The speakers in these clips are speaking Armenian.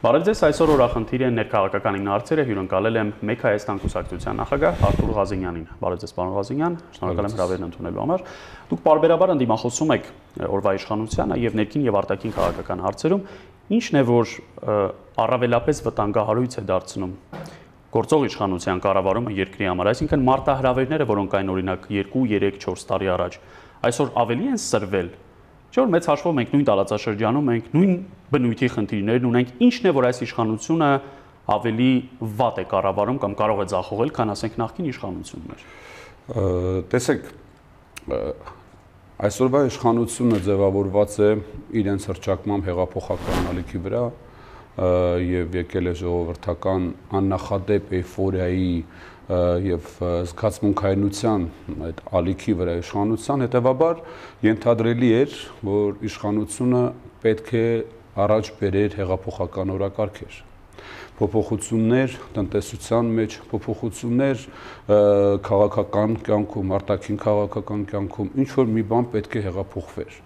Բարև ձեզ, այսօր օրախնդիր են ներքաղաքական իննարցերը հյուրընկալել եմ Մեկ Հայաստան կուսակցության նախագահ Արթուր Ղազենյանին։ Բարև ձեզ, պարոն Ղազենյան, շնորհակալ եմ հրավերն ընդունելու համար։ Դուք բարբերաբար ընդդիմախոսում եք օրվա իշխանությանը եւ ներքին եւ արտաքին քաղաքական հարցերում, ինչն է որ առավելապես վտանգահարույց է դարձնում գործող իշխանության կառավարումը երկրի համար, այսինքն մարտահրավերները, որոնք այն օրինակ 2, 3, 4 տարի առաջ, այսօր ավելի են սրվել Չէ՞ որ մեծ հաշվով մենք նույն տարածաշրջանում ենք, նույն բնույթի խնդիրներն ունենք, ինչն է որ այս իշխանությունը ավելի վատ է կառավարում կամ կարող է ձախողել, քան ասենք նախկին իշխանություններ։ Տեսեք, այսօրվա իշխանությունը ձևավորված է իրենց հրճակման հեղափոխական ալիքի վրա եւ եկել է ժողովրդական աննախադեպ էйֆորիայի եւ զգացմունքայնության այդ ալիքի վրա իշխանության հետեւաբար ենթադրելի էր, որ իշխանությունը պետք է առաջ բերեր հեղափոխական օրակարգեր փոփոխություններ տնտեսության մեջ, փոփոխություններ քաղաքական կյանքում, արտաքին քաղաքական կյանքում, ինչ որ մի բան պետք է հեղափոխվեր։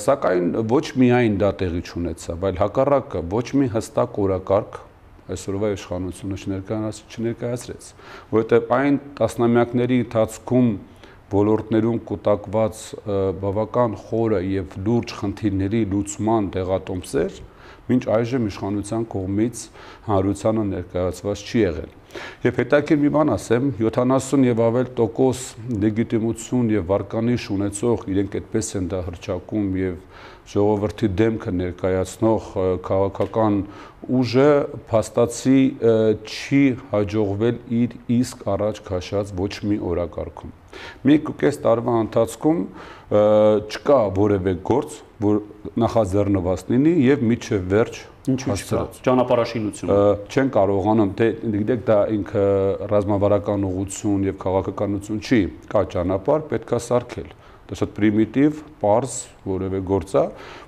Սակայն ոչ միայն դա տեղի չունեցավ, այլ հակառակը ոչ մի հստակ օրակարգ այսօրվա իշխանությունը չներկայացրեց, որովհետև այն տասնամյակների ընթացքում ոլորտներում կուտակված բավական խորը եւ լուրջ խնդիրների լուծման տեղատոմսեր մինչ այժմ իշխանության կողմից հանրությանը ներկայացված չի եղել։ Եվ հետաքրիր մի բան ասեմ, 70 եւ ավել տոկոս լեգիտիմություն եւ վարկանիշ ունեցող իրենք այդպես են դա հրճակում եւ ժողովրդի դեմքը ներկայացնող քաղաքական ուժը փաստացի չի հաջողվել իր իսկ առաջ քաշած ոչ մի օրակարգում։ Մի կես տարվա ընթացքում չկա որևէ գործ, որ նախաձեռնված լինի եւ միջև վերջ ինչու չկա? ճանապարհաշինությունը չեն կարողանում դե գիտեք դա ինքը ռազմավարական ուղղություն եւ քաղաքականություն չի կա ճանապարհ պետքա սարքել դա շատ պրիմիտիվ, པարզ որևէ գործ է,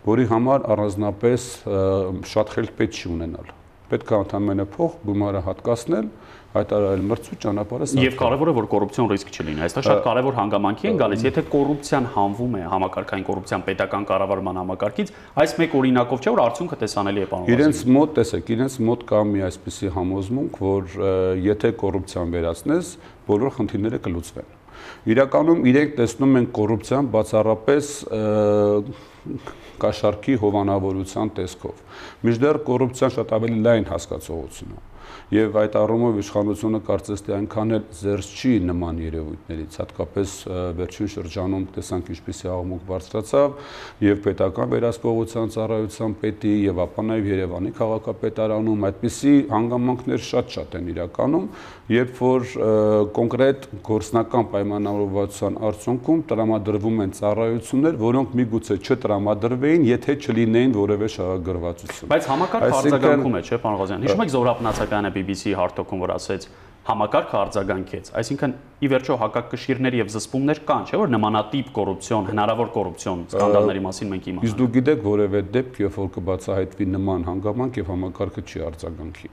որի համար առանձնապես շատ խելք պետք չի ունենալ։ Պետք է ընդհանրապես փող գումարը հատկացնել, հայտարարել մրցու ճանապարհը սարքել։ Եվ կարևորը որ կոռուպցիոն ռիսկ չլինի։ Այստեղ շատ կարևոր հանգամանքի են գալիս, եթե կոռուպցիան հանվում է համակարգային կոռուպցիան պետական կառավարման համակարգից, այս մեկ օրինակով չէ որ արդյունքը տեսանելի է պարոն։ Իրենց մոտ տեսեք, իրենց մոտ կա մի այսպիսի համոզմունք, որ եթե կոռուպցիան վերացնես, բոլոր խնդիրները կլուծվեն Իրականում իրենք տեսնում են կոռուպցիան բացառապես կաշառքի հովանավորության տեսքով։ Միջդեռ կոռուպցիան շատ ավելի լայն հասկացողություն է եւ այդ առումով իշխանությունը կարծես թե այնքան էլ զերծ չի նման երևույթներից, հատկապես վերջին շրջանում տեսանք ինչպեսի աղմուկ բարձրացավ եւ պետական վերահսկողության ծառայության պետի եւ ապա նաեւ Երևանի քաղաքապետարանում այդպիսի հանգամանքներ շատ-շատ են իրականում, երբ որ կոնկրետ գործնական պայմանավորվածության արդյունքում տրամադրվում են ծառայություններ, որոնք միգուցե չտրամադրվեին, եթե չլինեին որևէ շահագրգռվածություն։ Բայց համակարգ արձագանքում է, չէ, պարոն Ղազյան։ Հիշում եք Զորապնացականը BBC-ի հարթակում որ ասեց համակարգը արձագանքեց։ Այսինքն ի վերջո հակակշիռներ եւ զսպումներ կան, չէ՞ որ նմանատիպ կոռուպցիոն, հնարավոր կոռուպցիոն սկանդալների մասին մենք իմանանք։ Իսկ դու գիտեք որևէ դեպք, երբ որ կբացահայտվի նման հանգամանք եւ համակարգը չի արձագանքի։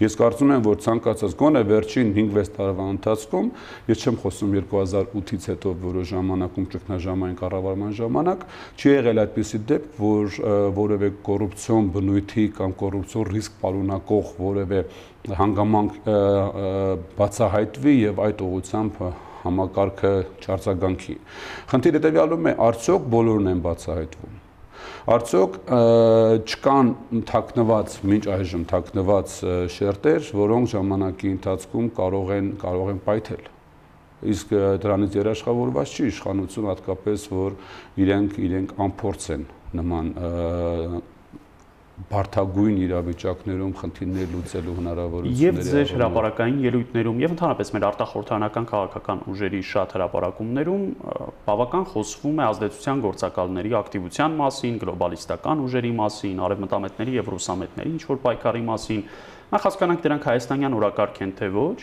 Ես կարծում եմ, որ ցանկացած գոնե վերջին 5-6 տարվա ընթացքում, ես չեմ խոսում 2008-ից հետո որոշ ժամանակում ճգնաժամային կառավարման ժամանակ, չի եղել այդպիսի դեպք, որ որևէ կոռուպցիոն բնույթի կամ կոռուպցիոն ռիսկ պարունակող որևէ հանգամանք բացահայտվի եւ այդ ուղությամբ համակարգը չարձագանքի։ Խնդիրը տվյալում է, արդյոք բոլորն են բացահայտվում։ Արդյոք չկան թակնված, մինչ այժմ թակնված շերտեր, որոնք ժամանակի ընթացքում կարող են կարող են պայթել իսկ դրանից երաշխավորված չի իշխանություն հատկապես որ իրենք իրենք անփորձ են նման բարթագույն իրավիճակներում խնդիրներ լուծելու հնարավորությունները եւ ձեր հրաապարական ելույթներում եւ ընդհանրապես մեր արտախորհրդանական քաղաքական ուժերի շատ հրաապարակումներում բավական խոսվում է ազդեցության գործակալների ակտիվության մասին, գլոբալիստական ուժերի մասին, արևմտամետների եւ ռուսամետների ինչ որ պայքարի մասին։ Նախ հասկանանք դրանք հայաստանյան օրակարգ են թե ոչ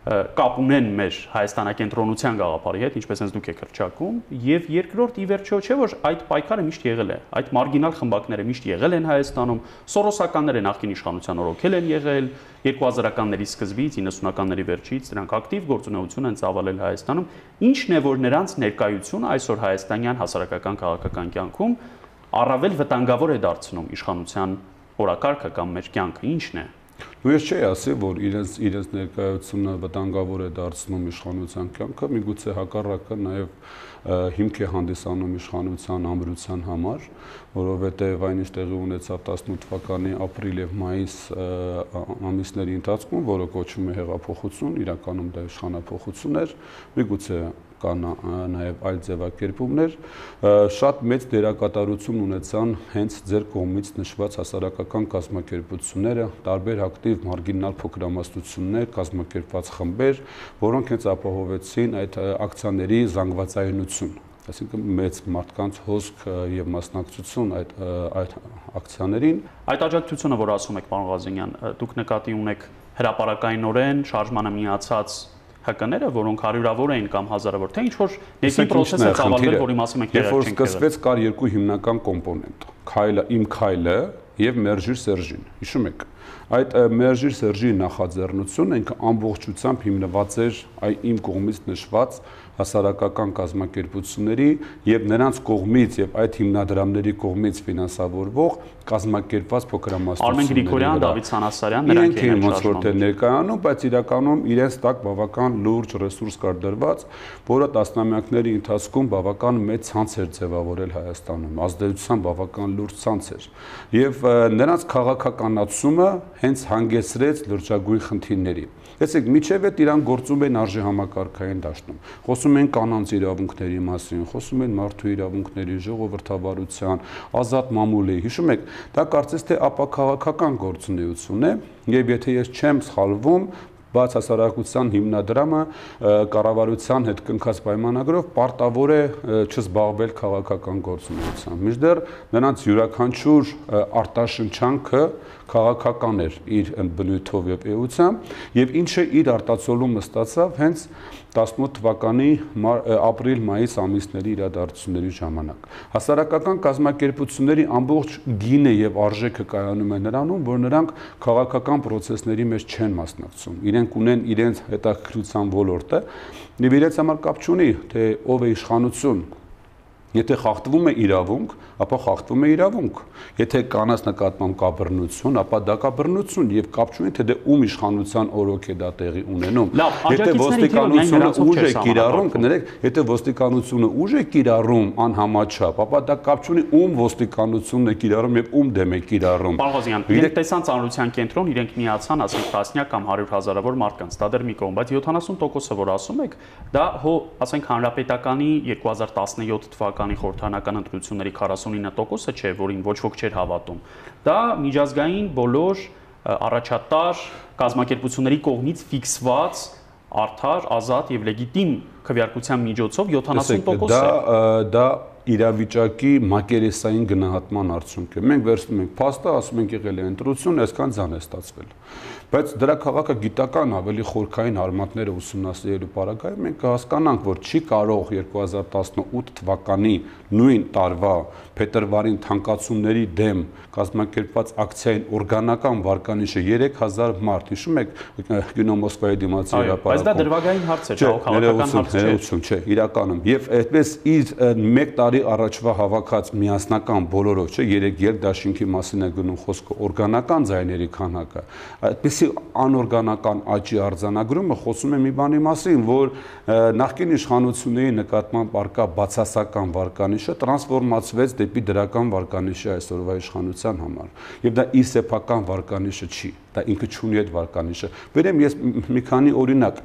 կապ ունեն մեր հայաստանակենտրոնության գաղափարի հետ, ինչպես հենց դուք եք հրճակում, եւ երկրորդ ի վերջո չէ որ այդ պայքարը միշտ եղել է։ Այդ մարգինալ խմբակները միշտ եղել են Հայաստանում, սորոսականները նախկին իշխանության օրոքել են եղել, 2000-ականների սկզբից 90-ականների վերջից դրանք ակտիվ գործունեություն են ծավալել Հայաստանում։ Ինչն է որ նրանց ներկայությունը այսօր հայաստանյան հասարակական քաղաքական կյանքում առավել վտանգավոր է դարձնում իշխանության օրակարգը կամ մեր կյանքը ի՞նչն է։ Ու ես չէի ասի, որ իրենց իրենց ներկայությունը վտանգավոր է դարձնում իշխանության կյանքը, միգուցե հակառակը նաև հիմք է հանդիսանում իշխանության ամրության համար, որովհետև այնինչ տեղի ունեցավ 18 թվականի ապրիլ եւ մայիս ամիսների ընթացքում, որը կոչվում է հեղափոխություն, իրականում դա իշխանապողություն էր, միգուցե կա նաև այլ ձևակերպումներ, շատ մեծ դերակատարություն ունեցան հենց ձեր կողմից նշված հասարակական կազմակերպությունները, տարբեր ակտիվ մարգինալ փոքրամասնություններ, կազմակերպված խմբեր, որոնք հենց ապահովեցին այդ ակցիաների զանգվածայնություն այսինքն մեծ մարդկանց հոսք եւ մասնակցություն այդ այդ ակցիաներին այդ աջակցությունը որ ասում եք պարոն Ղազենյան դուք նկատի ունեք հրաապարակայինորեն շարժմանը միացած ՀԿ-ները, որոնք հարյուրավոր էին կամ հազարավոր, թե ինչ որ ներքին process է ծավալվել, որի մասին մենք երբ որ սկսվեց կար երկու հիմնական կոմպոնենտ՝ քայլը, իմ քայլը եւ մերժիր Սերժին։ Հիշում եք այդ մերժիր Սերժի նախաձեռնությունը ինքը ամբողջությամբ հիմնված էր այ իմ կողմից նշված հասարակական կազմակերպությունների եւ նրանց կողմից եւ այդ հիմնադրամների կողմից ֆինանսավորվող կազմակերպված փոքրամասնությունների Արմեն Գրիգորյան, Դավիթ Սանասարյան նրանք էին ոնց որ թե ներկայանում, բայց իրականում իրենց տակ բավական լուրջ ռեսուրս կար դրված, որը տասնամյակների ընթացքում բավական մեծ ցանց էր ձևավորել Հայաստանում, ազդեցության բավական լուրջ ցանց էր։ Եվ նրանց քաղաքականացումը հենց հանգեցրեց լրջագույն խնդիրների։ Տեսեք, միջև այդ իրան գործում են արժե համակարգային դաշտում։ Խոսում են կանանց իրավունքների մասին, խոսում են մարդու իրավունքների, ժողովրդավարության, ազատ մամուլի։ Հիշում եք, դա կարծես թե ապակաղակական գործունեություն է, եւ եթե ես չեմ սխալվում, բաց հասարակության հիմնադրամը կառավարության հետ կնքած պայմանագրով պարտավոր է չզբաղվել քաղաքական գործունեությամբ։ Միջդեռ նրանց յուրաքանչյուր արտաշնչանքը քաղաքական էր իր բնույթով եւ էությամբ եւ ինչը իր արտացոլումը ստացավ հենց 18 թվականի ապրիլ-մայիս ամիսների իրադարձությունների ժամանակ։ Հասարակական կազմակերպությունների ամբողջ գինը եւ արժեքը կայանում է նրանում, որ նրանք քաղաքական process-ների մեջ չեն մասնակցում։ Իրենք ունեն իրենց հետաքրքրության ոլորտը, եւ իրենց համար կապ չունի, թե ով է իշխանություն, Եթե խախտվում է իրավունք, ապա խախտվում է իրավունք։ Եթե կանաց նկատմամբ կա բռնություն, ապա դա կա բռնություն եւ կապ չունի թե դե ում իշխանության օրոք է դա տեղի ունենում։ Եթե ոստիկանությունը ուժ է կիրառում, կներեք, եթե ոստիկանությունը ուժ է կիրառում անհամաչափ, ապա դա կապ չունի ում ոստիկանությունն է կիրառում եւ ում դեմ է կիրառում։ Պարոզյան, իրենք տեսան ծանրության կենտրոն, իրենք միացան, ասենք, տասնյակ կամ 100 հազարավոր մարդկանց, դա դեռ մի կողմ, բայց 70%-ը որ ասում եք, դա հո, ասենք, հանրապետականի 2017 թվականի խորհրդանական ընտրությունների 49%-ը չէ, որին ոչ ոք չէր հավատում։ Դա միջազգային բոլոր առաջատար կազմակերպությունների կողմից ֆիքսված արդար, ազատ եւ լեգիտիմ քվեարկության միջոցով 70% է։ Դա դա իրավիճակի մակերեսային գնահատման արդյունք է։ Մենք վերցնում ենք փաստը, ասում ենք եղել է ընտրություն, այսքան ձան է ստացվել բայց դրա քաղաքագիտական ավելի խորքային արմատները ուսումնասիրելու պարագայում մենք կհասկանանք, որ չի կարող 2018 թվականի նույն տարվա փետրվարին թանկացումների դեմ կազմակերպված ակցիային օրգանական վարկանիշը 3000 մարդ, հիշում եք Գյունո Մոսկվայի դիմացի հրապարակում։ Բայց դա դրվագային հարց է, դա քաղաքական հարց չէ։ Ներողություն, չէ, իրականում։ Եվ այդպես իր 1 տարի առաջվա հավաքած միասնական բոլորով, չէ, 3 երկդաշինքի մասին է գնում խոսքը, օրգանական ձայների քանակը։ Այդպես այսպիսի անօրգանական աճի արձանագրումը խոսում է մի բանի մասին, որ նախկին իշխանությունների նկատմամբ արկա բացասական վարկանիշը տրանսֆորմացվեց դեպի դրական վարկանիշի այսօրվա իշխանության համար։ Եվ դա իր սեփական վարկանիշը չի դա ինքը չունի այդ վարկանիշը։ Վերեմ ես մի քանի օրինակ,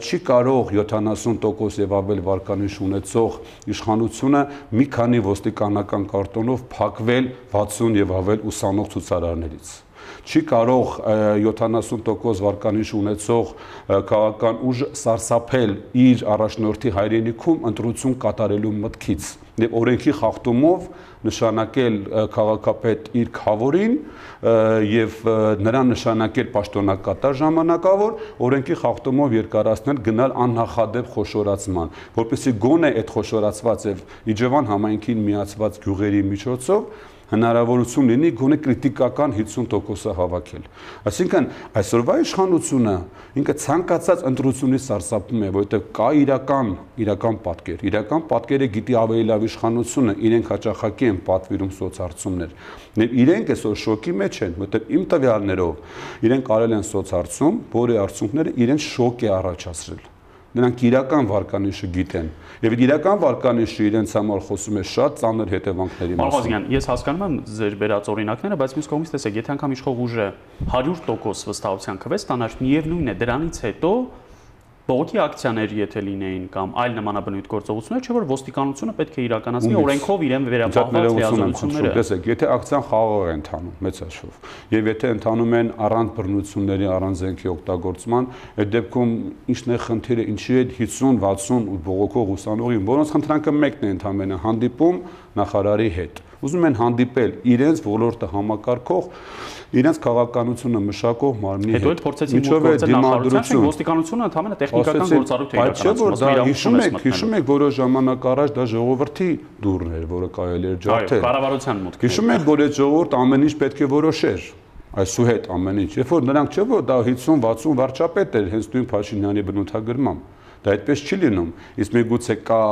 չի կարող 70% եւ ավել վարկանիշ ունեցող իշխանությունը մի քանի ոստիկանական կարտոնով փակվել 60 եւ ավել ուսանող ցուցարարներից չի կարող 70% վարկանիշ ունեցող քաղաքական ուժ սարսափել իր առաջնորդի հայրենիքում ընտրություն կատարելու մտքից եւ օրենքի խախտումով նշանակել քաղաքապետ իր խավորին եւ նրան նշանակել պաշտոնակատար ժամանակավոր օրենքի խախտումով երկարացնել գնալ աննախադեպ խոշորացման որպեսզի գոնե այդ խոշորացված եւ Իջևան համայնքին միացված գյուղերի միջոցով հնարավորություն լինի գոնե քրիտիկական 50%-ը հավաքել։ Այսինքն այսօրվա իշխանությունը ինքը ցանկացած ընտրությունից սարսափում է, որովհետև կա իրական իրական պատկեր։ Իրական պատկերը գիտի ավելի լավ իշխանությունը իրենք հաճախակի են պատվիրում սոցհարցումներ։ Եվ իրենք այսօր շոկի մեջ են, որտեղ իմ տվյալներով իրենք արել են սոցհարցում, որի արդյունքները իրենց շոկ է առաջացրել նրանք իրական վարկանիշը գիտեն եւ իրական վարկանիշը իրենց համար խոսում է շատ ծանր հետևանքների մասին։ Մաղազյան, ես հասկանում եմ ձեր վերած օրինակները, բայց մյուս կողմից տեսեք, եթե անգամ իշխող ուժը 100% վստահության քվե ստանար, միևնույն է դրանից հետո բողոքի ակցիաներ եթե լինեին կամ այլ նմանաբնույթ գործողություններ, չէ՞ որ ոստիկանությունը պետք է իրականացնի օրենքով իրեն վերապահված լիազորությունները։ Տեսեք, եթե ակցիան խաղաղ է ընթանում, մեծ հաշվով, եւ եթե ընթանում են առանց բռնությունների, առանց զենքի օգտագործման, այդ դեպքում ինչն է խնդիրը, ինչի է 50-60 բողոքող ուսանողի, որոնց խնդրանքը մեկն է ընդհանրապես հանդիպում նախարարի հետ ուզում են հանդիպել իրենց ոլորտը համակարգող իրենց քաղաքականությունը մշակող մարմնի հետ։ Հետո էլ փորձեցին գործել նախարարության, ոստիկանությունը ընդհանրապես տեխնիկական գործառույթ է իրականացնում։ հիշում եք, հիշում եք որոշ ժամանակ առաջ դա ժողովրդի դուրն էր, որը կարելի էր ջարդել։ Այո, կառավարության մուտք։ Հիշում եք, որ այդ ժողովուրդ ամեն ինչ պետք է որոշեր այսուհետ ամեն ինչ։ Երբ որ նրանք չէ որ դա 50-60 վարչապետ էր հենց նույն Փաշինյանի բնութագրմամբ Դա այդպես չի լինում։ Իսկ միգուցե կա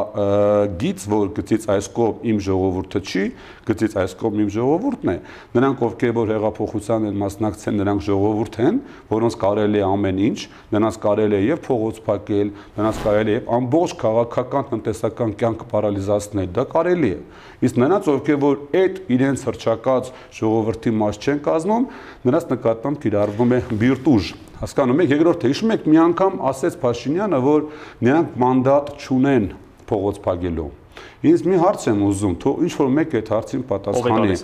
գիծ, որ գծից այս կողմ իմ ժողովուրդը չի, գծից այս կողմ իմ ժողովուրդն է։ Նրանք ովքեր որ հեղափոխության են մասնակցեն, նրանք ժողովուրդ են, որոնց կարելի է ամեն ինչ, նրանց կարելի է եւ փողոց փակել, նրանց կարելի է եւ ամբողջ քաղաքական տնտեսական կյանքը պարալիզացնել։ Դա կարելի է։ Իսկ նրանց ովքեր որ այդ իրենց հրճակած ժողովրդի մաս չեն կազմում, նրանց նկատմամբ կիրառվում է բիրտուժ Հասկանում եք, երկրորդը հիշում եք մի անգամ ասեց Փաշինյանը, որ նրանք մանդատ չունեն փողոց փակելու։ Ինձ մի հարց եմ ուզում, թող ինչ որ մեկ այդ հարցին պատասխանի։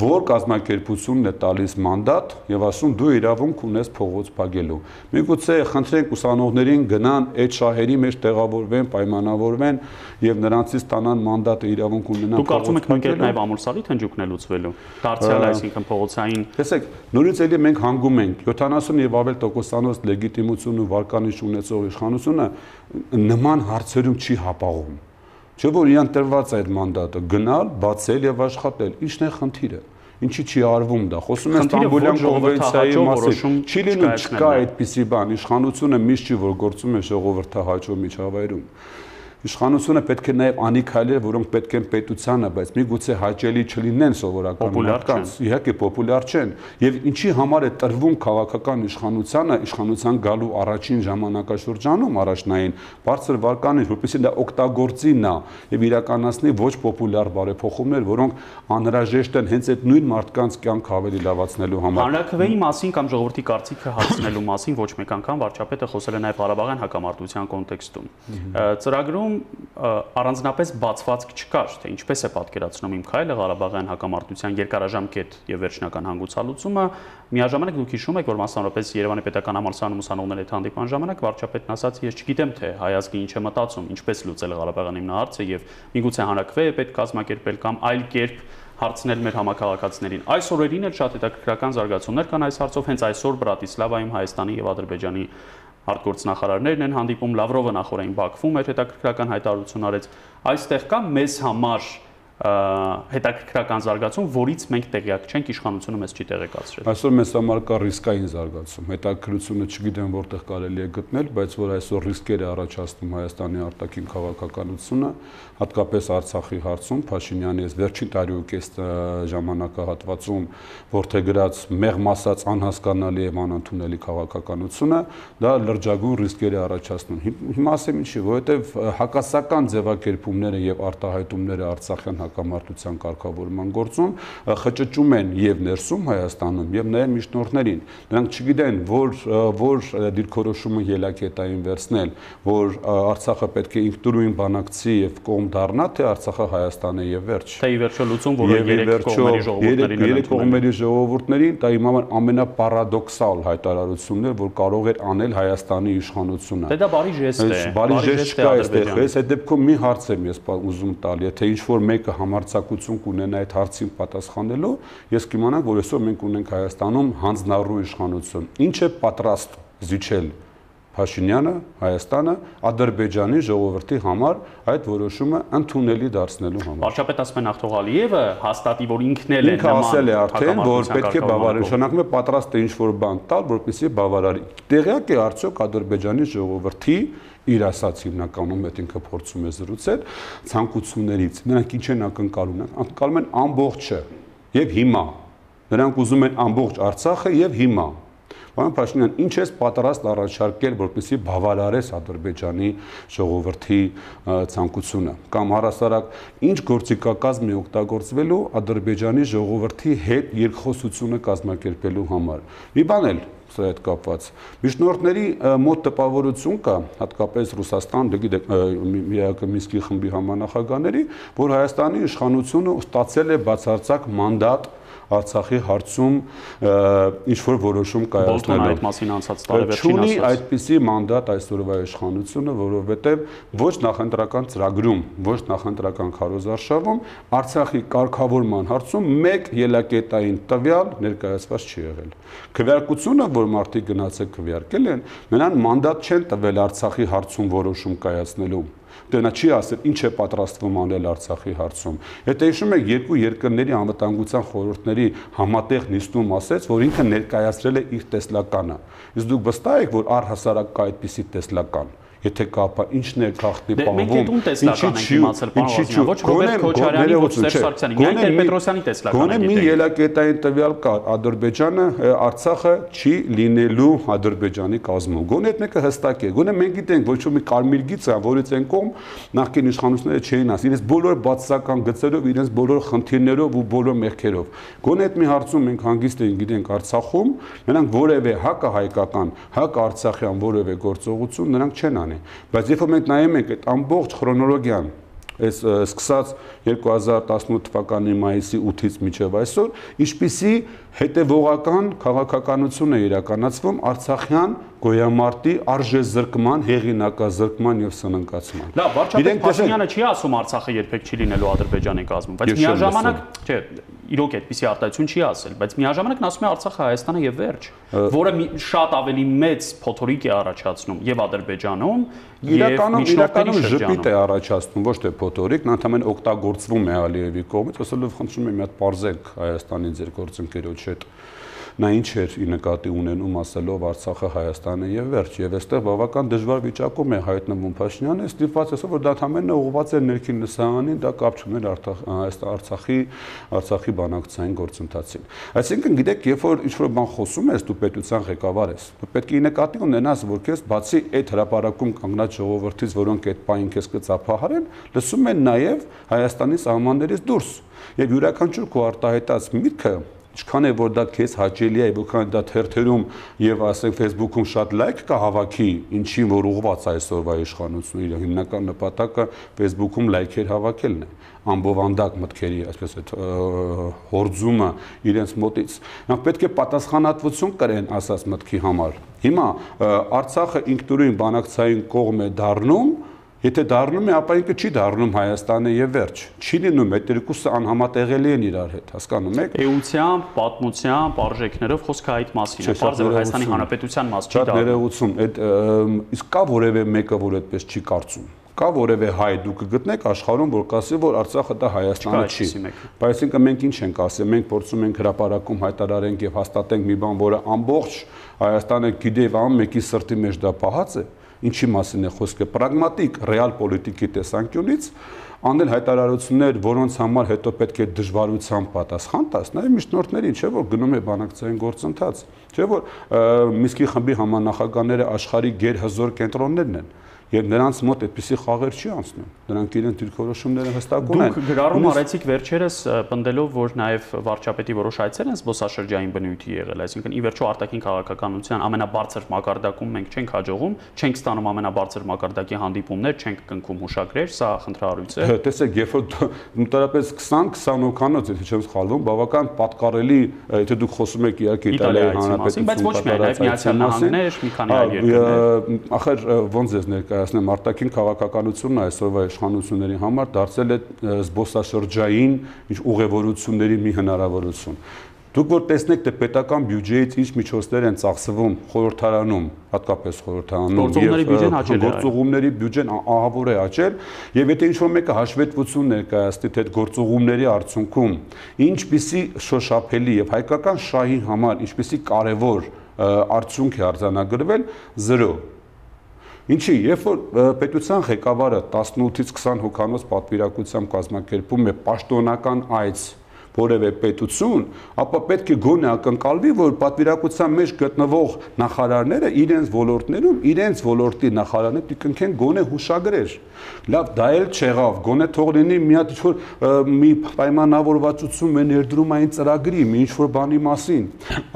Որ կազմակերպությունն է տալիս մանդատ եւ ասում դու իրավունք ունես փողոց փակելու։ Միգուցե խնդրենք ուսանողներին գնան այդ շահերի մեջ տեղավորվեն, պայմանավորվեն եւ նրանցից ստանան մանդատը իրավունք ունենան։ Դուք կարծում եք մենք այդ նաեւ ամուրսալի թնջուկն է լուծվելու։ Դարձյալ այսինքն փողոցային։ Տեսեք, նորից էլի մենք հանգում ենք 70 եւ ավել տոկոսանոց լեգիտիմություն ու վարկանիշ ունեցող իշխանությունը նման հարցերում չի հապաղում Չէ որ իրան տրված է այդ մանդատը գնալ, բացել եւ աշխատել։ Ինչն է խնդիրը։ Ինչի չի արվում դա։ Խոսում են Ստամբուլյան կոնվենցիայի մասին։ Չի լինում չկա այդպիսի բան։ Իշխանությունը միշտ չի որ գործում է ժողովրդահաճո միջավայրում իշխանությունը պետք է նաև անի քայլեր, որոնք պետք են պետությանը, բայց միգուցե հաճելի չլինեն սովորական մարդկանց, իհարկե պոպուլյար չեն։ Եվ ինչի համար է տրվում քաղաքական իշխանությանը, իշխանության գալու առաջին ժամանակաշրջանում առաջնային բարձր վարկանիշ, որպեսզի դա օգտագործի նա եւ իրականացնի ոչ պոպուլյար բարեփոխումներ, որոնք անհրաժեշտ են հենց այդ նույն մարդկանց կյանքը ավելի լավացնելու համար։ Հանրակրվեի մասին կամ ժողովրդի կարծիքը հասցնելու մասին ոչ մեկ անգամ վարչապետը խոսել է նաև Ղարաբաղյան հակամարտության կոնտեքստում։ Ծրագրում Ղարաբաղում առանձնապես բացվածք չկար, թե ինչպես է պատկերացնում իմ քայլը Ղարաբաղյան հակամարտության երկարաժամկետ եւ վերջնական հանգուցալուծումը։ Միաժամանակ դուք հիշում եք, որ մասնավորապես Երևանի պետական համալսարանում ուսանողների հետ հանդիպան ժամանակ վարչապետն ասաց, ես չգիտեմ թե հայազգի ինչ է մտածում, ինչպես լուծել Ղարաբաղյան հիմնահարցը եւ միգուցե հանրակրվե է պետք կազմակերպել կամ այլ կերպ հարցնել մեր համակարգացիներին։ Այս օրերին էլ շատ հետաքրքրական զարգացումներ կան այս հարցով, հենց այսօր Բրատիսլավայում Հայաստանի եւ Ադրբեջանի արտգործնախարարներն են հանդիպում Լավրովը նախորդային Բաքվում էր հետաքրքրական հայտարարություն արեց. Այստեղ կա մեզ համար հետաքրքրական զարգացում, որից մենք տեղյակ չենք, իշխանությունը մեզ չի տեղեկացրել։ Այսօր մեզ համար կա ռիսկային զարգացում։ Հետաքրքրությունը չգիտեմ որտեղ կարելի է գտնել, բայց որ այսօր ռիսկեր է առաջացնում Հայաստանի արտաքին քաղաքականությունը, հատկապես Արցախի հարցում Փաշինյանի այս վերջին տարիուկես ժամանակահատվածում որթեգրած մեղմ ասած անհասկանալի եւ անընդունելի քաղաքականությունը, դա լրջագույն ռիսկեր է առաջացնում։ Հիմա ասեմ ինչի, որովհետեւ հակասական ձևակերպումները եւ արտահայտումները Արցախյան հակամարտության կարգավորման գործում խճճում են եւ ներսում Հայաստանում եւ նաեւ միջնորդներին։ Նրանք չգիտեն, որ որ դիրքորոշումը ելակետային վերցնել, որ Արցախը պետք է ինքնուրույն բանակցի եւ կողմ դառնա, թե Արցախը Հայաստան է եւ վերջ։ Թե ի վերջո լուծում, որը երեք կողմերի ժողովուրդներին երեք կողմերի ժողովուրդներին դա իմ համար ամենապարադոքսալ հայտարարությունն է, որ կարող էր անել Հայաստանի իշխանությունը։ Դե դա բարի ժեստ է։ Բարի ժեստ չկա այստեղ։ Ես այդ դեպքում մի հարց եմ ես ուզում տալ, եթե ինչ որ մեկը համարցակություն կունենա այդ հարցին պատասխանելու, ես կիմանամ, որ այսօր մենք ունենք Հայաստանում հանձնառու իշխանություն։ Ինչ է պատրաստ զիջել Փաշինյանը, Հայաստանը Ադրբեջանի ժողովրդի համար այդ որոշումը ընդունելի դարձնելու համար։ Վարչապետ ասում է նախ Ալիևը հաստատի, որ ինքն էլ է ինքը ասել է արդեն, որ պետք է բավարար նշանակում է պատրաստ է ինչ-որ բան տալ, որպեսզի բավարարի։ Տեղյակ է արդյոք Ադրբեջանի ժողովրդի իր ասած հիմնականում այդ ինքը փորձում է զրուցել ցանկություններից։ Նրանք ինչ են ակնկալում։ Ակնկալում են ամբողջը եւ հիմա։ Նրանք ուզում են ամբողջ Արցախը եւ հիմա Պարոն Փաշինյան, ինչ ես պատրաստ առաջարկել, որպեսզի բավարարես Ադրբեջանի ժողովրդի ցանկությունը կամ առասարակ ինչ գործիքակազմ է օգտագործվելու Ադրբեջանի ժողովրդի հետ երկխոսությունը կազմակերպելու համար։ Մի բան էլ սա հետ կապված։ Միջնորդների մոտ տպավորություն կա, հատկապես Ռուսաստան, դե գիտեք, միակ Մինսկի խմբի համանախագահների, որ Հայաստանի իշխանությունը ստացել է բացարձակ մանդատ Արցախի հարցում ինչ որ որոշում կայացնելու։ Բոլթոնը այդ մասին անցած տարեվերջին ասաց։ Չունի այդպիսի մանդատ այսօրվա իշխանությունը, որովհետև ոչ նախընտրական ծրագրում, ոչ նախընտրական քարոզարշավում Արցախի կարգավորման հարցում մեկ ելակետային տվյալ ներկայացված չի եղել։ Քվեարկությունը, որ մարդիկ գնացել քվեարկել են, նրան մանդատ չեն տվել Արցախի հարցում որոշում կայացնելու դե նա չի ասել ինչ է պատրաստվում անել Արցախի հարցում։ Եթե հիշում եք երկու երկրների անվտանգության խորհուրդների համատեղ նիստում ասեց, որ ինքը ներկայացրել է իր տեսլականը։ Իսկ դուք վստահ եք, որ առհասարակ կա այդպիսի տեսլական եթե կապա ինչն է գախտի պահվում։ Մենք դու տեսլական ենք իմացել, պարոն Վազգենյան, ոչ Ռոբերտ Քոչարյանի, ոչ Սերժ Սարգսյանի, միայն Տեր-Պետրոսյանի տեսլականը։ Գոնե մի ելակետային տվյալ կա, Ադրբեջանը, Արցախը չի լինելու Ադրբեջանի կազմում։ Գոնե այդ մեկը հստակ է։ Գոնե մենք գիտենք, ոչ մի կարմիր գիծ է, որից են կողմ նախկին իշխանությունները չէին ասի, իրենց բոլոր բացասական գծերով, իրենց բոլոր խնդիրներով ու բոլոր մեղքերով։ Գոնե այդ մի հարցում մենք հանգիստ ենք, գիտենք Արցախում, նրանք որևէ հակահայկական, հակարցախյան որևէ գործողություն նրանք չեն անի բան է բայց երբ որ մենք նայում ենք այդ ամբողջ քրոնոլոգիան այս սկսած 2018 թվականի մայիսի 8-ից մինչև այսօր, ինչպիսի հետևողական քաղաքականություն է իրականացվում Արցախյան գոյամարտի արժեզրկման, հեղինակազրկման եւ սննկացման։ Լավ, վարչապետ Փաշինյանը չի ասում Արցախը երբեք չի լինելու Ադրբեջանի կազմում, բայց միաժամանակ, չէ, իրոք այդպիսի արտահայտություն չի ասել, բայց միաժամանակ նա ասում է Արցախը Հայաստանը եւ վերջ, որը շատ ավելի մեծ փոթորիկ է առաջացնում եւ Ադրբեջանում իրականում իրականում ժպիտ է առաջացնում, ոչ թե փոթորիկ, նա ընդհանրեն օգտագործվում է Ալիևի կողմից, ասելով խնդրում եմ մի հատ parzեք Հայաստանի ձեր գործընկերոջ հետ նա ինչ էր ի նկատի ունենում ասելով Արցախը Հայաստանը եւ վերջ եւ այստեղ բավական դժվար վիճակում է հայտնվում Փաշինյանը ստիպված ասա որ դա ամենը ուղղված է ներքին լսարանին դա կապ չուներ Արցախի Արցախի բանակցային գործընթացին այսինքն գիտեք երբ որ ինչ որ բան խոսում ես դու պետության ղեկավար ես պետք է ի նկատի ունենաս որ քեզ բացի այդ հրաապարակում կանգնած ժողովրդից որոնք այդ պահին քեզ կծափահարեն լսում են նաեւ Հայաստանի սահմաններից դուրս եւ յուրաքանչյուր քո արտահայտած միտքը ինչքան է որ դա քեզ հաճելի է, որքան դա թերթերում եւ ասենք Facebook-ում շատ լայք կա հավաքի, ինչին որ ուղված այսօրվա իշխանությունը իր հիմնական նպատակը Facebook-ում լայքեր հավաքելն է ամբովանդակ մտքերի, այսպես այդ հորձումը իրենց մոտից։ Նրանք պետք է պատասխանատվություն կրեն ասած մտքի համար։ Հիմա Արցախը ինքնուրույն բանակցային կողմ է դառնում, Եթե դառնում է, ապա ինքը չի դառնում Հայաստանը եւ վերջ։ Չի լինում, այդ երկուսը անհամատեղելի են իրար հետ, հասկանում եք։ Էությամբ, պատմությամբ, արժեքներով խոսքը այդ մասին է, բարձր որ Հայաստանի Հանրապետության մաս չի դառնում։ Շատ ներողություն, այդ իսկ կա որևէ մեկը, որ այդպես չի կարծում կա որևէ հայ դուք կգտնեք աշխարհում, որ կասի, որ Արցախը դա Հայաստանը չի։ Բայց այսինքն մենք ինչ ենք ասել, մենք փորձում ենք հրաապարակում հայտարարենք եւ հաստատենք մի բան, որը ամբողջ Հայաստանը գիտի եւ ամեն մեկի սրտի մեջ դա պահած է ինչի մասին է խոսքը պրագմատիկ ռեալ պոլիտիկի տեսանկյունից անել հայտարարություններ, որոնց համար հետո պետք է դժվարությամբ պատասխան տաս, նաև միջնորդներին, չէ՞ որ գնում է բանակցային գործընթաց, չէ՞ որ Միսկի խմբի համանախագահները աշխարհի գերհզոր կենտրոններն են եւ նրանց մոտ այդպիսի խաղեր չի անցնում։ Նրանք իրենց դիրքորոշումները հստակ ունեն։ Դուք գրառում արեցիք վերջերս պնդելով, որ նաեւ վարչապետի որոշ այցեր են զբոսաշրջային բնույթի եղել, այսինքն ի վերջո արտաքին քաղաքականության ամենաբարձր մակարդակում մենք չենք հաջողում, չենք ստանում ամենաբարձր մակարդակի հանդիպումներ, չենք կնքում հուշագրեր, սա խնդրահարույց է։ Տեսեք, երբ որ նույնիսկ 20-20 օքանոց, եթե չեմ սխալվում, բավական պատկառելի, եթե դուք խոսում եք իհարկե Իտալիայի հանրապետություն, բայց ոչ միայն, այլ Միացյալ Նահանգներ, մի քանի այլ երկրներ։ Ախր ոնց ես ներկայ ներկայացնեմ արտաքին քաղաքականությունն այսօրվա իշխանությունների համար դարձել է զբոսաշրջային ինչ ուղևորությունների մի հնարավորություն Դուք որ տեսնեք թե պետական բյուջեից ինչ միջոցներ են ծախսվում խորհրդարանում, հատկապես խորհրդարանում եւ գործողումների բյուջեն ահավոր է աճել, եւ եթե ինչ-որ մեկը հաշվետվություն ներկայացնի թե այդ գործողումների արդյունքում ինչպիսի շոշափելի եւ հայկական շահի համար ինչպիսի կարևոր արդյունք է արձանագրվել 0 Ինչի, երբ որ պետության ղեկավարը 18-ից 20 հոգանոց պատվիրակությամբ կազմակերպում է պաշտոնական այց որևէ պետություն, ապա պետք է գոնե ակնկալվի, որ պատվիրակության մեջ գտնվող նախարարները իրենց ոլորտներում իրենց ոլորտի նախարարները կնքեն գոնե հուշագրեր։ Լավ, դա էլ չեղավ, գոնե թող լինի մի հատ ինչ-որ մի պայմանավորվածություն մե ներդրումային ծրագրի, մի ինչ-որ բանի մասին։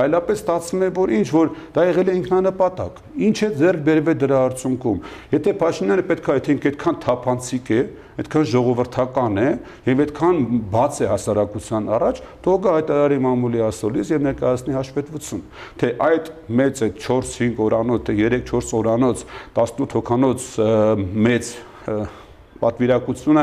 Այլապես ստացվում է, որ ինչ որ դա եղել է ինքնանպատակ։ Ինչ է ձեռք բերվել դրա արդյունքում։ Եթե Փաշինյանը պետքա եթե այդքան թափանցիկ է, այդքան ժողովրդական է եւ այդքան բաց է հասարակության առաջ, թողա այդ արարի մամուլի ասոլից եւ ներկայացնի հաշվետվություն, թե այդ մեծ է 4-5 օրանոց, թե 3-4 օրանոց, 18 հոկանոց մեծ պատվիրակությունը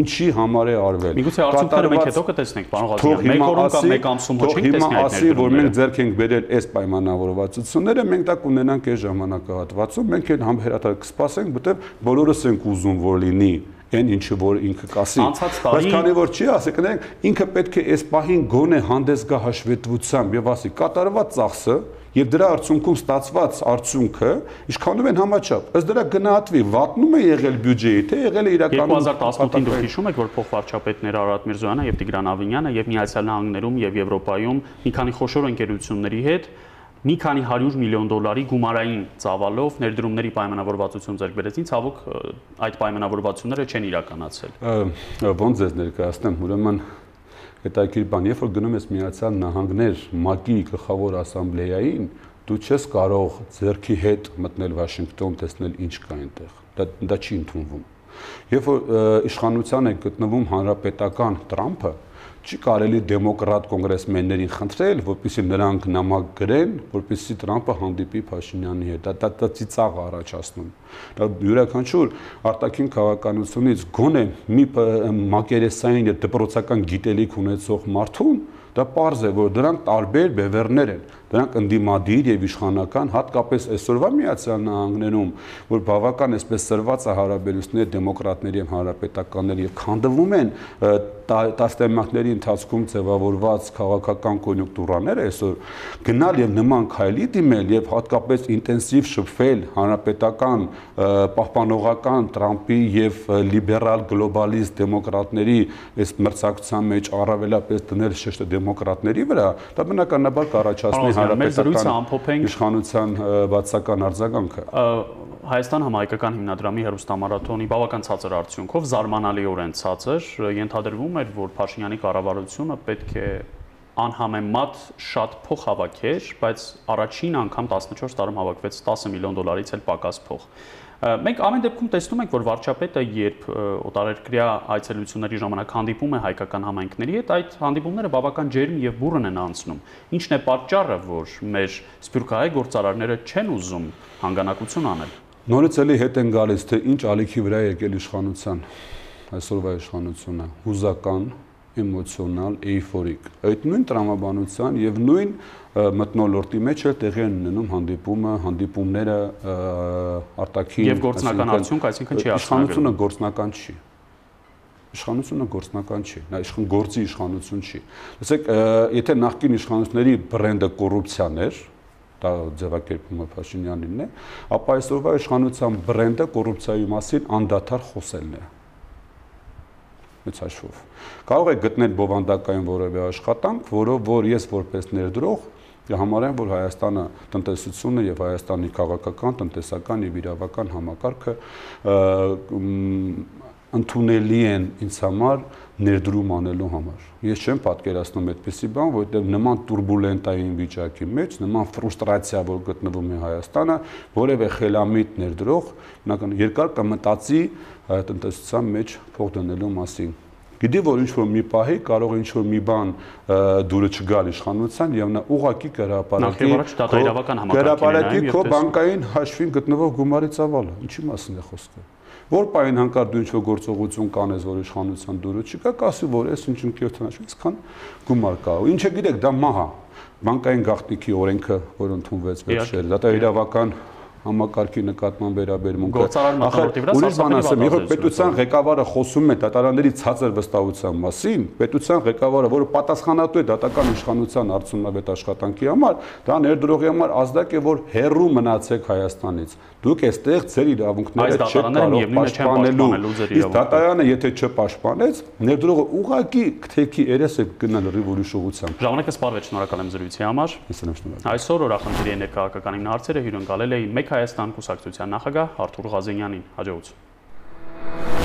ինչի համար է արվել։ Միգուցե արդյունքները մենք հետո կտեսնենք, պարոն Ղազարյան, մեկ օրում կամ մեկ ամսում ոչ չենք տեսնի այդ ներդրումները։ որ մենք ձեռք ենք բերել այս պայմանավորվածությունները, մենք դա կունենանք այս ժամանակահատվածում, մենք այն համբերատար կսպասենք, որտեղ բոլորս ենք ուզում որ լինի այն ինչը որ ինքը կասի։ Բայց քանի որ չի ասի, կներեք, ինքը պետք է այս պահին գոնե հանդես գա հաշվետվությամբ եւ ասի կատարված ծախսը եւ դրա արդյունքում ստացված արդյունքը ինչքանով են համաչափ։ Ըստ դրա գնահատվի վատնում է եղել բյուջեի, թե եղել է իրականում 2018-ին դուք հիշում եք, որ փոխվարչապետները Արարատ Միրզոյանը եւ Տիգրան Ավինյանը եւ Միացյալ Նահանգներում եւ Եվրոպայում մի քանի խոշոր ընկերությունների հետ մի քանի 100 միլիոն դոլարի գումարային ծավալով ներդրումների պայմանավորվածություն ձեռք բերեցին, ցավոք այդ պայմանավորվածությունները չեն իրականացել։ Ոնց ձեզ ներկայացնեմ, ուրեմն հետաքրքիր բան, երբ որ գնում ես Միացյալ Նահանգներ ՄԱԿ-ի գլխավոր ասամբլեային, դու չես կարող ձերքի հետ մտնել Վաշինգտոն, տեսնել ինչ կա այնտեղ։ Դա դա չի ընդունվում։ Երբ որ իշխանության է գտնվում հանրապետական Տրամփը, չի կարելի դեմոկրատ կոնգրեսմեններին խնդրել, որպեսզի նրանք նամակ գրեն, որպեսզի Տրամփը հանդիպի Փաշինյանի հետ։ Դա դա, ծիծաղ առաջացնում։ Դա յուրաքանչյուր արտաքին քաղաքականությունից գոնե մի մակերեսային դպրոցական գիտելիք ունեցող մարդուն դա པարզ է, որ դրանք տարբեր բևեռներ են դրանք ընդդիմադիր եւ իշխանական, հատկապես այսօրվա Միացյալ Նահանգներում, որ բավական այսպես սրված է հարաբերությունները դեմոկրատների եւ հանրապետականների եւ քանդվում են տասնամյակների ընթացքում ձևավորված քաղաքական կոնյունկտուրաները այսօր գնալ եւ նման քայլի դիմել եւ հատկապես ինտենսիվ շփվել հանրապետական պահպանողական Տրամպի եւ լիբերալ գլոբալիստ դեմոկրատների այս մրցակցության մեջ առավելապես դնել շեշտը դեմոկրատների վրա, դա բնականաբար կառաջացնի հանրապետական իշխանության բացական արձագանքը։ Հայաստան համահայկական հիմնադրամի հերոստամարաթոնի բավական ցածր արդյունքով զարմանալիորեն ցածր ենթադրվում էր, որ Փաշինյանի կառավարությունը պետք է անհամեմատ շատ փող հավաքեր, բայց առաջին անգամ 14 տարում հավաքվեց 10 միլիոն դոլարից էլ պակաս փող։ Մենք ամեն դեպքում տեսնում ենք, որ վարչապետը երբ օտարերկրյա այցելությունների ժամանակ հանդիպում է հայկական համայնքների հետ, այդ հանդիպումները բավական ջերմ եւ բուրըն են անցնում։ Ինչն է պատճառը, որ մեր սփյուռքահայ գործարարները չեն ուզում հանգանակություն անել։ Նորից էլի հետ են գալիս, թե ինչ ալիքի վրա է եկել իշխանության այսօրվա իշխանությունը հուզական էմոցիոնալ, էйֆորիկ։ Այդ նույն տրամաբանության եւ նույն մտնոլորտի մեջ էլ տեղի են ունենում հանդիպումը, հանդիպումները արտաքին եւ գործնական արդյունք, այսինքն չի իշխանությունը գործնական չի իշխանությունը գործնական չի, նա իշխան գործի իշխանություն չի։ Լսեք, եթե նախկին իշխանությունների բրենդը կոռուպցիան էր, դա ձևակերպումը Փաշինյանինն է, ապա այսօրվա իշխանության բրենդը կոռուպցիայի մասին անդադար խոսելն է հաշվով։ Կարող եք գտնել բովանդակային որևէ աշխատանք, որով որ ես որպես ներդրող համարեմ, որ Հայաստանը տնտեսությունը եւ Հայաստանի քաղաքական, տնտեսական եւ իրավական համակարգը ընդունելի են ինձ համար ներդրում անելու համար։ Ես չեմ պատկերացնում այդպիսի բան, որտեղ նման турբուլենտային վիճակի մեջ, նման ֆրուստրացիա, որ գտնվում է Հայաստանը, որևէ խելամիտ ներդրող, բնական երկար կմտածի տնտեսության մեջ փող դնելու մասին։ Գիտի որ ինչ որ մի պահի կարող ինչ որ մի բան դուրը չգալ իշխանության եւ նա ուղակի կհրապարակի Գերապարակի քո բանկային հաշվին գտնվող գումարի ծավալը։ Ինչի մասին է խոսքը որ պայն հանկարծ դու ինչ-որ գործողություն կանես, որ իշխանության դուրս չկա, կասի, որ ես ինչ ինքնիշխանություն, այսքան գումար կա։ Ու ինչը գիտեք, դա մահ է։ Բանկային գաղտնիքի օրենքը, որ ընդունվեց վերջերս, դա իրավական համակարգի նկատմամբ վերաբերմունքը։ Ուրիշ բան ասեմ, երբ պետության ղեկավարը խոսում է դատարանների ցածր վստահության մասին, պետության ղեկավարը, որը պատասխանատու է դատական իշխանության արդյունավետ աշխատանքի համար, դա ներդրողի համար ազդակ է, որ հերրու մնացեք Հայաստանից։ Դուք այստեղ ձեր իրավունքները չեք կարող պաշտպանելու։ Իսկ դատարանը եթե չպաշտպանեց, ներդրողը ուղակի քթեքի երես է գնալ ռիվոլյուշ ուղությամբ։ Ժամանակը սպառվեց, շնորհակալ եմ զրույցի համար։ Այսօր օրախնդրի ներկայացական հարցերը հյուրընկալել էի Մեկ Հայաստան կուսակցության նախագահ Արթուր Ղազենյանին։ Հաջողություն։